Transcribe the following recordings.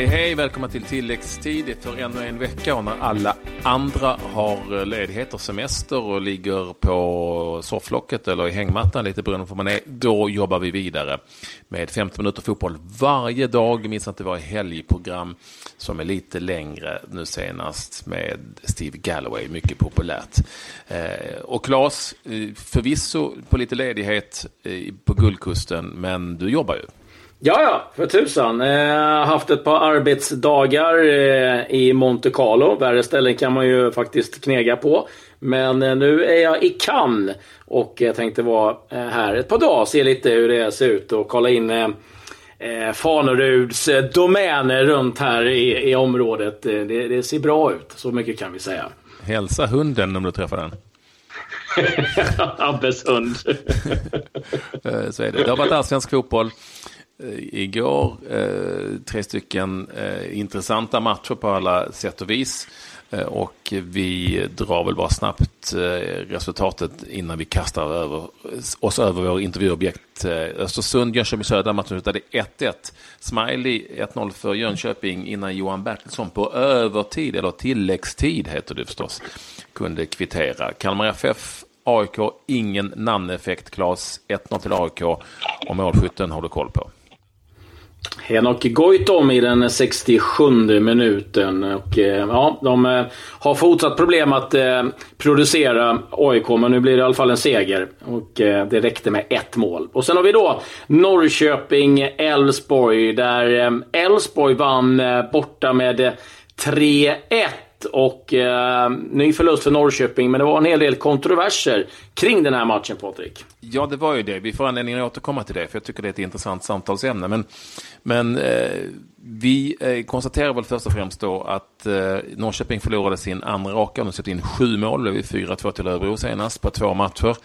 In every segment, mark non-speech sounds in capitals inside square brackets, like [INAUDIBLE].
Hej hej, välkomna till tilläggstid för ännu en vecka och när alla andra har eh, ledighet och semester och ligger på sofflocket eller i hängmattan lite beroende på var man är. Då jobbar vi vidare med 15 minuter fotboll varje dag. Minns att det var helgprogram som är lite längre nu senast med Steve Galloway, mycket populärt. Eh, och Claes, eh, förvisso på lite ledighet på Guldkusten, men du jobbar ju. Ja, ja, för tusan. Jag eh, har haft ett par arbetsdagar eh, i Monte Carlo. Värre ställen kan man ju faktiskt knega på. Men eh, nu är jag i Cannes och jag tänkte vara här ett par dagar, se lite hur det ser ut och kolla in eh, Faneruds domäner runt här i, i området. Det, det, ser bra ut, så mycket kan vi säga. Hälsa hunden om du träffar den. [LAUGHS] Abbes hund. [LAUGHS] så är det. Det har varit allsvensk fotboll. Eh, igår. Eh, tre stycken eh, intressanta matcher på alla sätt och vis. Och vi drar väl bara snabbt resultatet innan vi kastar över, oss över vår intervjuobjekt. Östersund, Jönköping Södra, matchen slutade 1-1. Smiley 1-0 för Jönköping innan Johan Bertilsson på övertid, eller tilläggstid heter det förstås, kunde kvittera. Kalmar FF AIK, ingen namneffekt, Klas 1-0 till AIK och målskytten har du koll på. Henok Goitom i den 67 minuten. Och, eh, ja, de eh, har fortsatt problem att eh, producera AIK, men nu blir det i alla fall en seger. Och det räckte med ett mål. Och sen har vi då Norrköping-Elfsborg, där Elfsborg vann borta med 3-1 och eh, ny förlust för Norrköping. Men det var en hel del kontroverser kring den här matchen, Patrik. Ja, det var ju det. Vi får anledning att återkomma till det, för jag tycker det är ett intressant samtalsämne. Men, men eh, vi eh, konstaterar väl först och främst då att eh, Norrköping förlorade sin andra raka. De släppte in sju mål. Det var 4-2 till Örebro senast på två matcher.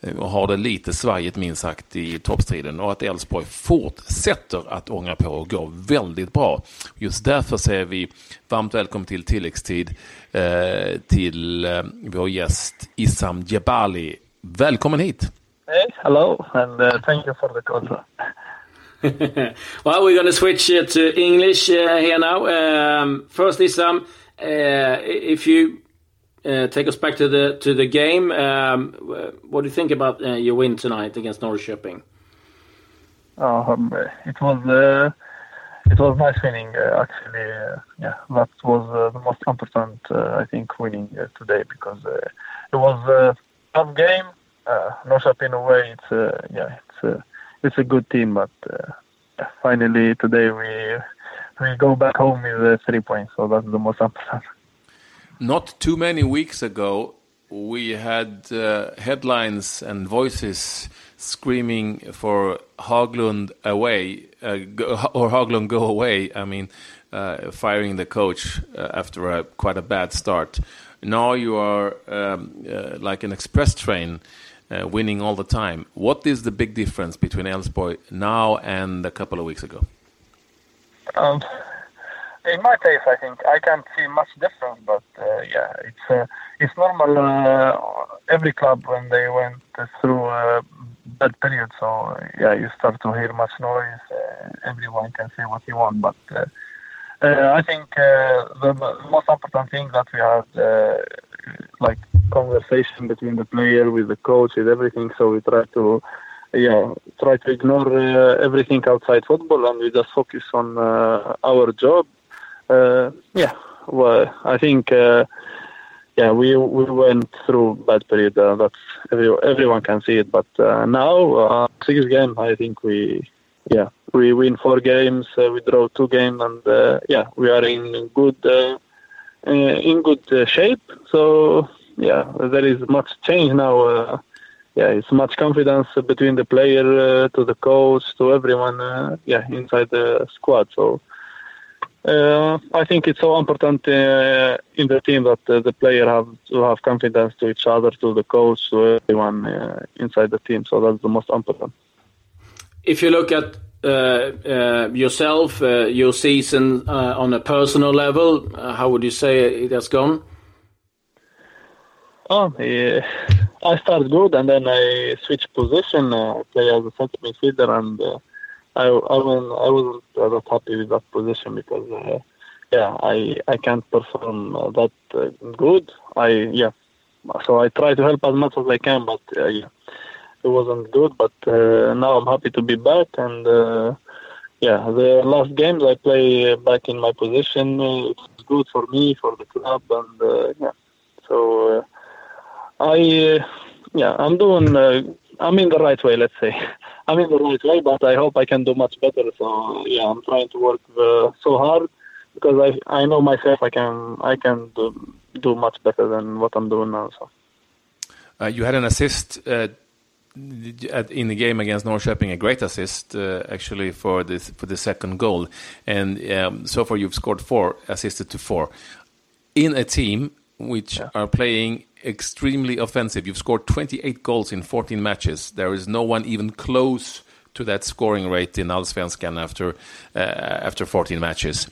Eh, och har det lite svajigt minst sagt i toppstriden och att Elfsborg fortsätter att ångra på och går väldigt bra. Just därför säger vi varmt välkommen till tilläggstid eh, till eh, vår gäst Issam Jebali. Välkommen hit! Hey, hello and uh, thank you for the call. [LAUGHS] well, we're going to switch uh, to English uh, here now. Um, first, Issam, uh, if you uh, take us back to the to the game. Um, what do you think about uh, your win tonight against Norrköping? Um, it was uh, it was nice winning. Uh, actually, uh, yeah, that was uh, the most important. I think winning today because it was a tough game. Norrköping away, it's yeah, it's it's a good team, but finally today we we go back home with three points, so that's the most important. Not too many weeks ago, we had uh, headlines and voices screaming for Haglund away, uh, [LAUGHS] or Haglund go away. I mean, uh, firing the coach uh, after a, quite a bad start. Now you are um, uh, like an express train. Uh, winning all the time. What is the big difference between Elfsborg now and a couple of weeks ago? Um, in my case, I think I can't see much difference. But uh, yeah, it's uh, it's normal. Uh, every club when they went through a bad period, so yeah, you start to hear much noise. Uh, everyone can say what he wants, but. Uh, uh, I think the most important thing that we had, like conversation between the player with the coach, with everything. So we try to yeah, try to ignore uh, everything outside football and we just focus on uh, our job uh, yeah, well, I think uh, yeah, we we went through bad period. Uh, that's every, everyone can see it. But uh, now uh, six game, I think we yeah we win four games, uh, we draw two games, and uh, yeah, we are in good uh, uh, in good uh, shape. So yeah, there is much change now. Uh, yeah, it's much confidence between the player uh, to the coach to everyone. Uh, yeah, inside the squad. So uh, I think it's so important uh, in the team that uh, the player have to have confidence to each other, to the coach, to everyone uh, inside the team. So that's the most important. If you look at uh, uh, yourself, your season on a personal level, how would you say it has gone? Oh, yeah. I started good and then I switched position, play as a center midfielder and I I wasn't I wasn't happy with that position because uh, yeah I I can't perform uh, that uh, good. I yeah, so I try to help as much as I can, but uh, yeah, it wasn't good. But uh, now I'm happy to be back and. Uh, yeah, the last games I play back in my position. Uh, it's good for me, for the club, and yeah. So I, yeah, I'm doing. Uh, I'm in the right way. Let's say, [LAUGHS] I'm in the right way, but I hope I can do much better. So yeah, I'm trying to work uh, so hard because I I know myself. I can I can do, do much better than what I'm doing now. So. you had an assist in the game against Norrköping, a great assist uh, actually for this for the second goal, and um, so far you've scored four, assisted to four, in a team which yeah. are playing extremely offensive. You've scored 28 goals in 14 matches. There is no one even close to that scoring rate in Allsvenskan after uh, after 14 matches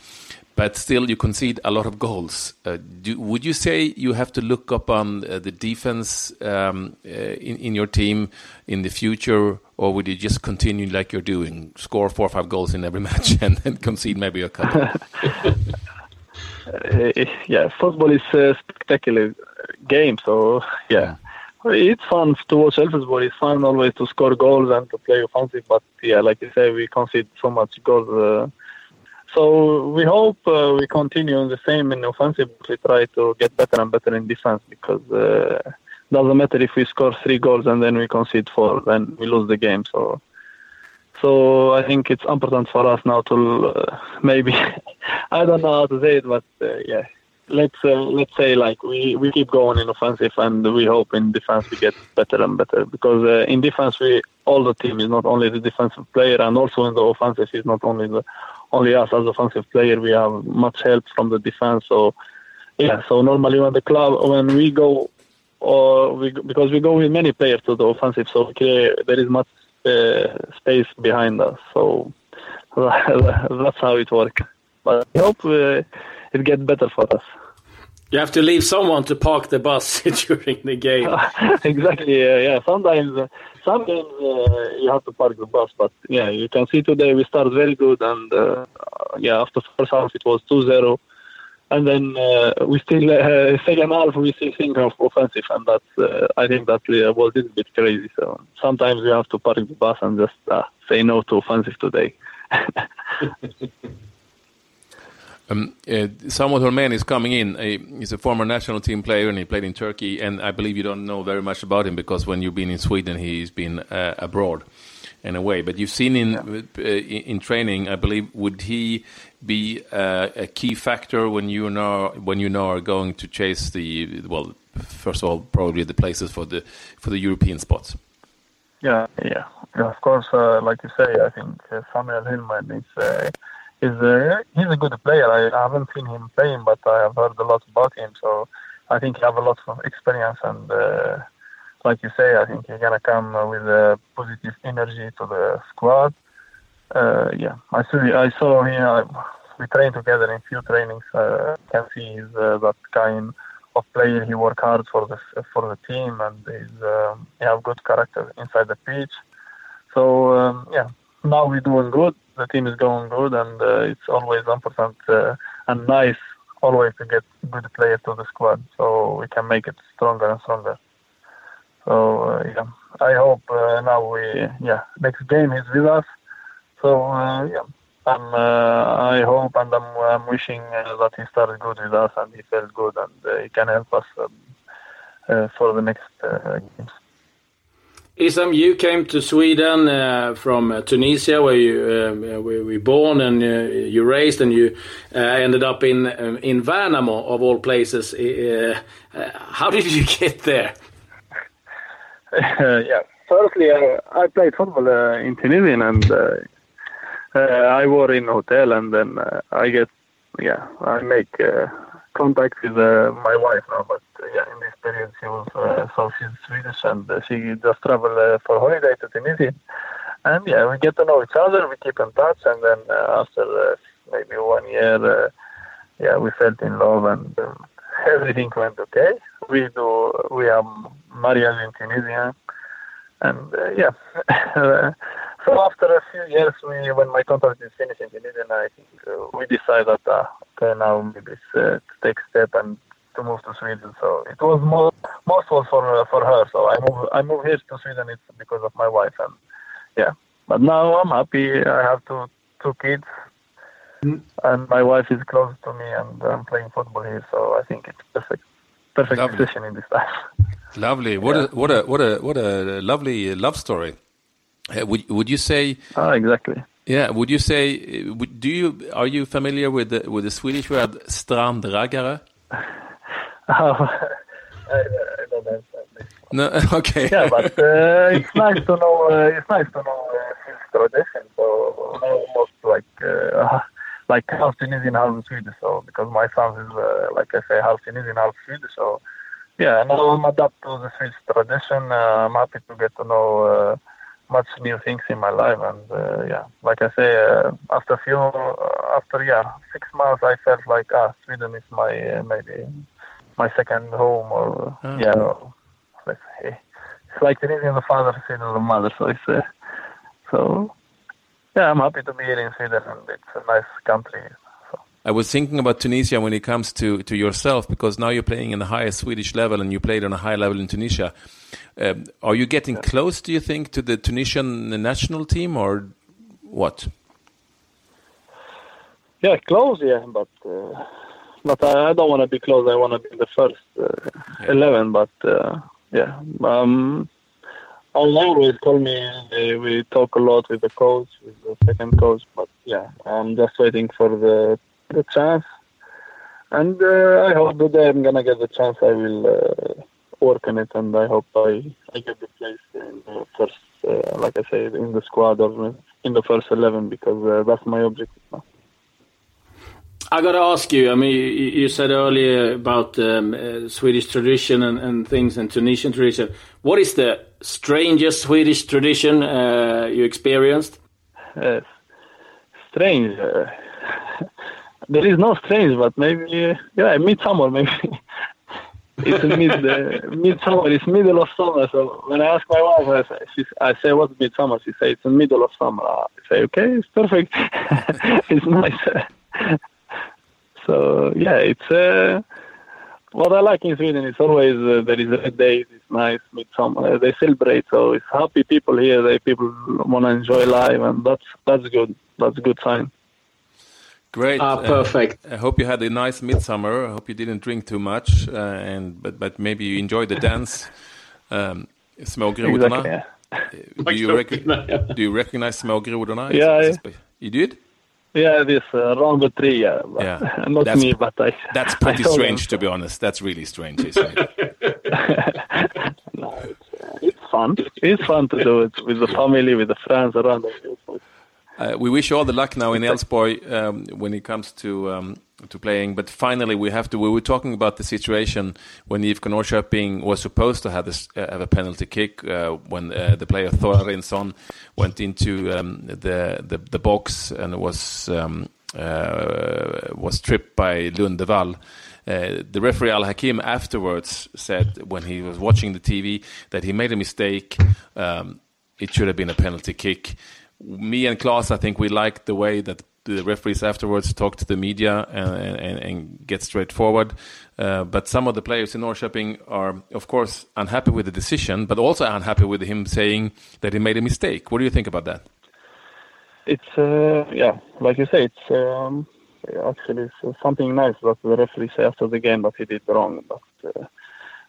but still you concede a lot of goals. Uh, do, would you say you have to look up on uh, the defense um, uh, in, in, your team in the future, or would you just continue like you're doing, score four or five goals in every [LAUGHS] match and then concede maybe a couple? [LAUGHS] Uh, yeah, football is a spectacular game, so yeah. It's fun to watch Elfsborg. It's fun always to score goals and to play offensive, but yeah, like you say, we concede so much goals uh, so we hope uh, we continue in the same in offensive. We try to get better and better in defense because uh, doesn't matter if we score three goals and then we concede four, then we lose the game. So, so I think it's important for us now to uh, maybe [LAUGHS] I don't know how to say it, but uh, yeah, let's uh, let's say like we, we keep going in offensive and we hope in defense we get better and better because uh, in defense we all the team is not only the defensive player and also in the offensive is not only the only us as offensive player. We have much help from the defense. So yeah, so normally when the club when we go or we because we go with many players to the offensive, so there is much uh, space behind us. So [LAUGHS] that's how it works. But I hope uh, it gets better for us. You have to leave someone to park the bus [LAUGHS] during the game. [LAUGHS] exactly. Yeah, yeah. Sometimes, uh, some games uh, you have to park the bus, but yeah, you can see today we started very good, and uh, yeah, after first half it was 2-0, and then uh, we still uh, second half we still think of offensive, and that's uh, I think that uh, was a little bit crazy. So sometimes we have to park the bus and just uh, say no to offensive today. [LAUGHS] Um, uh, Samuel Holmen is coming in. he's a former national team player and he played in Turkey. And I believe you don't know very much about him because when you've been in Sweden, he's been uh, abroad in a way. But you've seen in yeah. uh, in training, I believe. Would he be uh, a key factor when you know when you know are going to chase the well? First of all, probably the places for the for the European spots. Yeah, yeah, of course. Uh, like you say, I think uh, Samuel Holmen is a, he's a good player. I, I haven't seen him playing, but I have heard a lot about him. So I think he have a lot of experience, and uh, like you say, I think he's gonna come with a positive energy to the squad. Uh, yeah, I saw I saw him. we trained together in few trainings. Uh, can see he's uh, that kind of player. He work hard for the for the team, and he's um, he have good character inside the pitch. So um, yeah, now we're doing good the team is going good, and uh, it's always important uh, and nice always to get good players to the squad, so we can make it stronger and stronger. So uh, yeah, I hope uh, now we yeah next game is with us. So uh, yeah, I'm uh, I hope and I'm, I'm wishing that he started good with us and he felt good and he can help us um, for the next games. Issam, you came to Sweden uh, from uh, Tunisia, where you uh, were born and uh, you raised, and you uh, ended up in um, in Värnamo of all places. Uh, how [LAUGHS] did you get there? [LAUGHS] yeah, firstly, I played football in Tunisia, and I work in hotel, and then I get yeah, I make contact with my wife now, but yeah, in this period she was uh, so she's Swedish and uh, she just traveled uh, for holiday to Tunisia. And yeah, we get to know each other, we keep in touch, and then uh, after uh, maybe one year, uh, yeah, we fell in love and um, everything went okay. We do we have marriage in Tunisia, and uh, yeah, [LAUGHS] so after a few years, we when my contract is finishing in Eden, I think uh, we decided that uh, okay now maybe it's uh, to take a step and to move to Sweden. So it was more most was for uh, for her. So I move I move here to Sweden. It's because of my wife and yeah. But now I'm happy. I have two two kids, mm. and my wife is close to me, and I'm playing football here. So I think it's perfect perfect lovely. decision in this time. Lovely. What yeah. a what a what a what a lovely love story. Uh, would would you say? Oh, exactly. Yeah. Would you say? Do you are you familiar with the with the Swedish word strandraggare? [LAUGHS] Oh, [LAUGHS] I, I don't understand this. No, [LAUGHS] okay. Yeah, but uh, it's nice to know. Uh, it's nice to know uh, tradition. So almost like uh, like half Tunisian, half Swedish. So because my son is uh, like I say, half Tunisian, half Swedish. So yeah, now I'm adapt to the Swedish tradition. Uh, I'm happy to get to know uh, much new things in my life, and uh, yeah, like I say, uh, after few, uh, after yeah, six months, I felt like ah, Sweden is my uh, maybe my second home, or oh. yeah, let's say it's like Tunisian the father, Sweden the mother. So it's uh, so yeah, I'm happy to be here in Sweden, and it's a nice country. I was thinking about Tunisia when it comes to, to yourself, because now you're playing in the highest Swedish level, and you played on a high level in Tunisia. Um, are you getting close, do you think, to the Tunisian national team, or what? Yeah, close, yeah, but uh, but I, I don't want to be close. I want to be in the first uh, yeah. eleven, but uh, yeah, um, I'll always call me. Uh, we talk a lot with the coach, with the second coach. But yeah, I'm just waiting for the the chance, and uh, I hope the day I'm gonna get the chance, I will uh, work on it, and I hope I I get the place in the first, uh, like I say, in the squad or in the first eleven because uh, that's my objective now. I got to ask you. I mean, you, said earlier about um, uh, Swedish tradition and, and, things and Tunisian tradition. What is the strangest Swedish tradition uh, you experienced? Uh, strange. Uh, there is no strange, but maybe uh, yeah, midsummer maybe. [LAUGHS] it's mid uh, midsummer. It's middle of summer. So when I ask my wife, I say, I say what's midsummer? She says it's the middle of summer. I say okay, it's perfect. [LAUGHS] it's nice. [LAUGHS] So yeah, it's uh, what I like in Sweden. It's always uh, there is a day. It's nice midsummer. They celebrate, so it's happy people here. They people want to enjoy life, and that's that's good. That's a good sign. Great. Ah, perfect. Uh, I hope you had a nice midsummer. I hope you didn't drink too much, uh, and but but maybe you enjoyed the dance. Um, Smågrodorna. Exactly, yeah. Uh, do, you recognize do you recognize Smågrodorna? Yeah, you did. Yeah, this uh, Rambo 3, yeah. yeah. [LAUGHS] Not that's, me, but I. [LAUGHS] That's pretty I strange, to be honest. That's really strange, isn't it? [LAUGHS] no, it's, uh, it's fun. It's fun to do it with the family, with the friends around. Uh, we wish you all the luck now in Elfsborg um, when it comes to um, to playing. But finally, we have to. We were talking about the situation when IFK Norrköping was supposed to have this uh, have a penalty kick uh, when uh, the player Thorarinsson went into um, the, the, the box and was um, uh, was tripped by Lundevall. Uh, the referee Al Hakim afterwards said when he was watching the TV that he made a mistake. Um, it should have been a penalty kick. Me and Klaus, I think we like the way that the referees afterwards talk to the media and, and, and get straightforward. Uh, but some of the players in Norrköping are, of course, unhappy with the decision, but also unhappy with him saying that he made a mistake. What do you think about that? It's uh, yeah, like you say, it's um, actually it's something nice that the referee say after the game that he did wrong, but. Uh,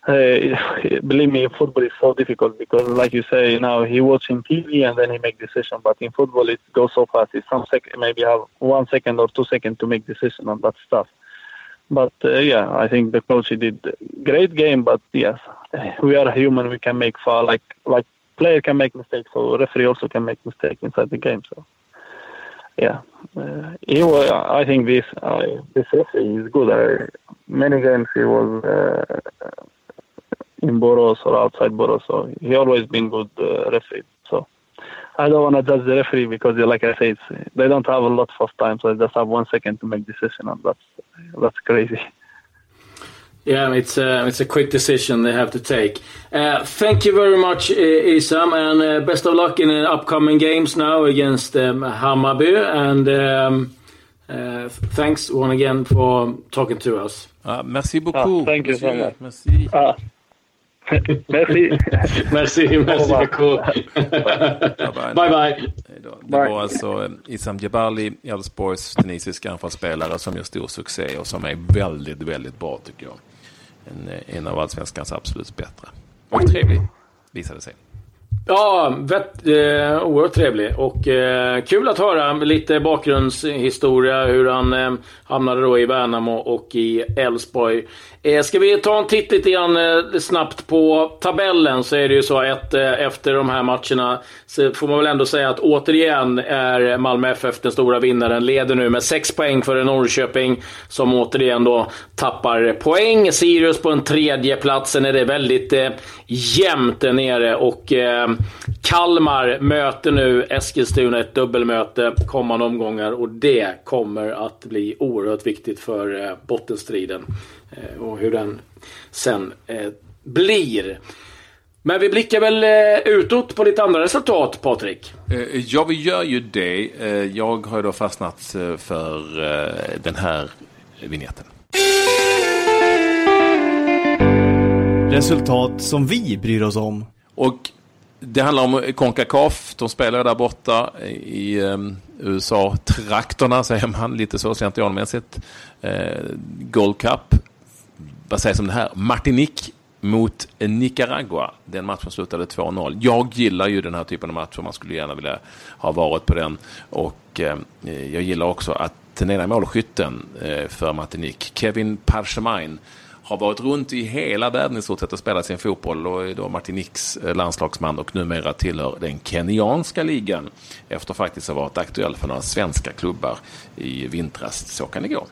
[LAUGHS] believe me, football is so difficult because, like you say, now he watching TV and then he make decision. But in football, it goes so fast. It's some second, maybe have one second or two seconds to make decision on that stuff. But uh, yeah, I think the coach did great game. But yes, we are human. We can make foul. Like like player can make mistakes, so referee also can make mistake inside the game. So yeah, uh, he was, I think this uh, this referee is good. Uh, many games he was uh, in Borås or outside Borås. So he always been good uh, referee. So I don't want to judge the referee because, like I say, they don't have a lot of time, so they just have one second to make decision, and that's that's crazy. [LAUGHS] Yeah, it's a, it's a quick decision they have to take. Uh, thank you very much, uh, Issam, and uh, best of luck in the upcoming games now against um, Hammarby. And um, uh, thanks one again for talking to us. Ah, merci beaucoup. Ah, thank you so much. Merci. Ah. Merci. Merci, merci beaucoup. Bye bye. Det var alltså eh, Isam Jebali, Elfsborgs tunisiska anfallsspelare som gör stor succé och som är väldigt, väldigt bra tycker jag. En, eh, en av allsvenskans absolut bättre. Och trevlig, visade sig. Ja, vet, eh, oerhört trevlig och eh, kul att höra lite bakgrundshistoria hur han eh, hamnade då i Värnamo och i Elfsborg. Eh, ska vi ta en titt lite grann eh, snabbt på tabellen så är det ju så att eh, efter de här matcherna så får man väl ändå säga att återigen är Malmö FF den stora vinnaren. Leder nu med 6 poäng före Norrköping som återigen då tappar poäng. Sirius på en tredje platsen är det väldigt eh, jämnt där nere och eh, Kalmar möter nu Eskilstuna ett dubbelmöte kommande omgångar och det kommer att bli oerhört viktigt för eh, bottenstriden eh, och hur den sen eh, blir. Men vi blickar väl eh, utåt på lite andra resultat, Patrik? Eh, Ja, vi gör ju det. Eh, Jag har ju då fastnat eh, för eh, den här vignetten. Resultat som vi bryr oss om. Och det handlar om Concacaf. De spelar där borta i eh, USA-trakterna, säger man lite så slentrianmässigt. Eh, Gold Cup. Vad sägs om det här? Martinique mot Nicaragua. Den matchen slutade 2-0. Jag gillar ju den här typen av matcher. Man skulle gärna vilja ha varit på den. Och eh, jag gillar också att den ena målskytten eh, för Martinique, Kevin Parchemain, har varit runt i hela världen i stort sett och spelat sin fotboll och är då Martiniques eh, landslagsman och numera tillhör den kenyanska ligan efter faktiskt att ha varit aktuell för några svenska klubbar i vintras. Så kan det gå.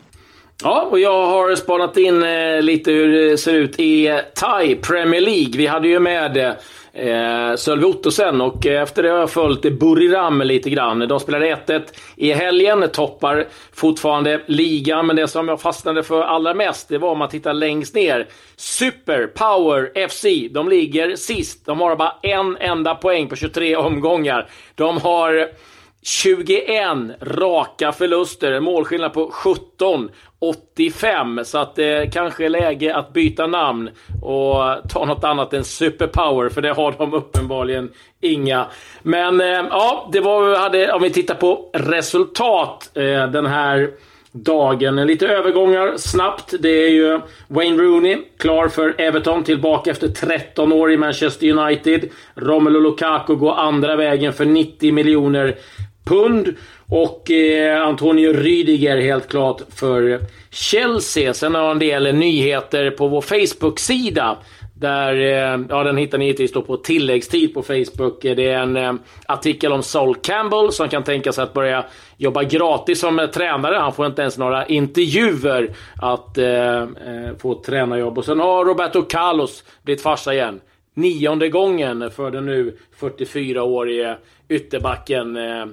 Ja, och jag har spanat in eh, lite hur det ser ut i Thai Premier League. Vi hade ju med eh, eh, Sölve Ottosen och eh, efter det har jag följt Buriram lite grann. De spelade 1-1 i helgen, toppar fortfarande ligan, men det som jag fastnade för allra mest, det var om man tittar längst ner. Super Power FC, de ligger sist. De har bara en enda poäng på 23 omgångar. De har 21 raka förluster, en målskillnad på 17. 85, så att det kanske är läge att byta namn och ta något annat än Superpower, för det har de uppenbarligen inga. Men eh, ja, det var vad vi hade, om vi tittar på resultat eh, den här dagen. Lite övergångar snabbt. Det är ju Wayne Rooney, klar för Everton, tillbaka efter 13 år i Manchester United. Romelu Lukaku går andra vägen för 90 miljoner pund. Och eh, Antonio Rydiger helt klart för Chelsea. Sen har jag en del nyheter på vår Facebook-sida. Där, eh, ja den hittar ni givetvis då på tilläggstid på Facebook. Eh, det är en eh, artikel om Sol Campbell som kan tänka sig att börja jobba gratis som eh, tränare. Han får inte ens några intervjuer att eh, eh, få tränarjobb. Och sen har Roberto Carlos blivit farsa igen. Nionde gången för den nu 44-årige ytterbacken eh,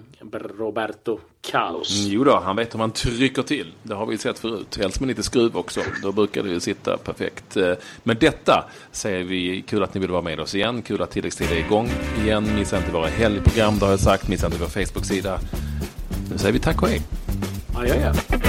Roberto Carlos. Jo då, han vet hur man trycker till. Det har vi sett förut. Helst med lite skruv också. Då brukar det ju sitta perfekt. Eh, Men detta säger vi, kul att ni vill vara med oss igen. Kul att tilläggstid är igång igen. Missa inte våra helgprogram, det har jag sagt. Missa inte vår Facebook-sida. Nu säger vi tack och hej. Ja.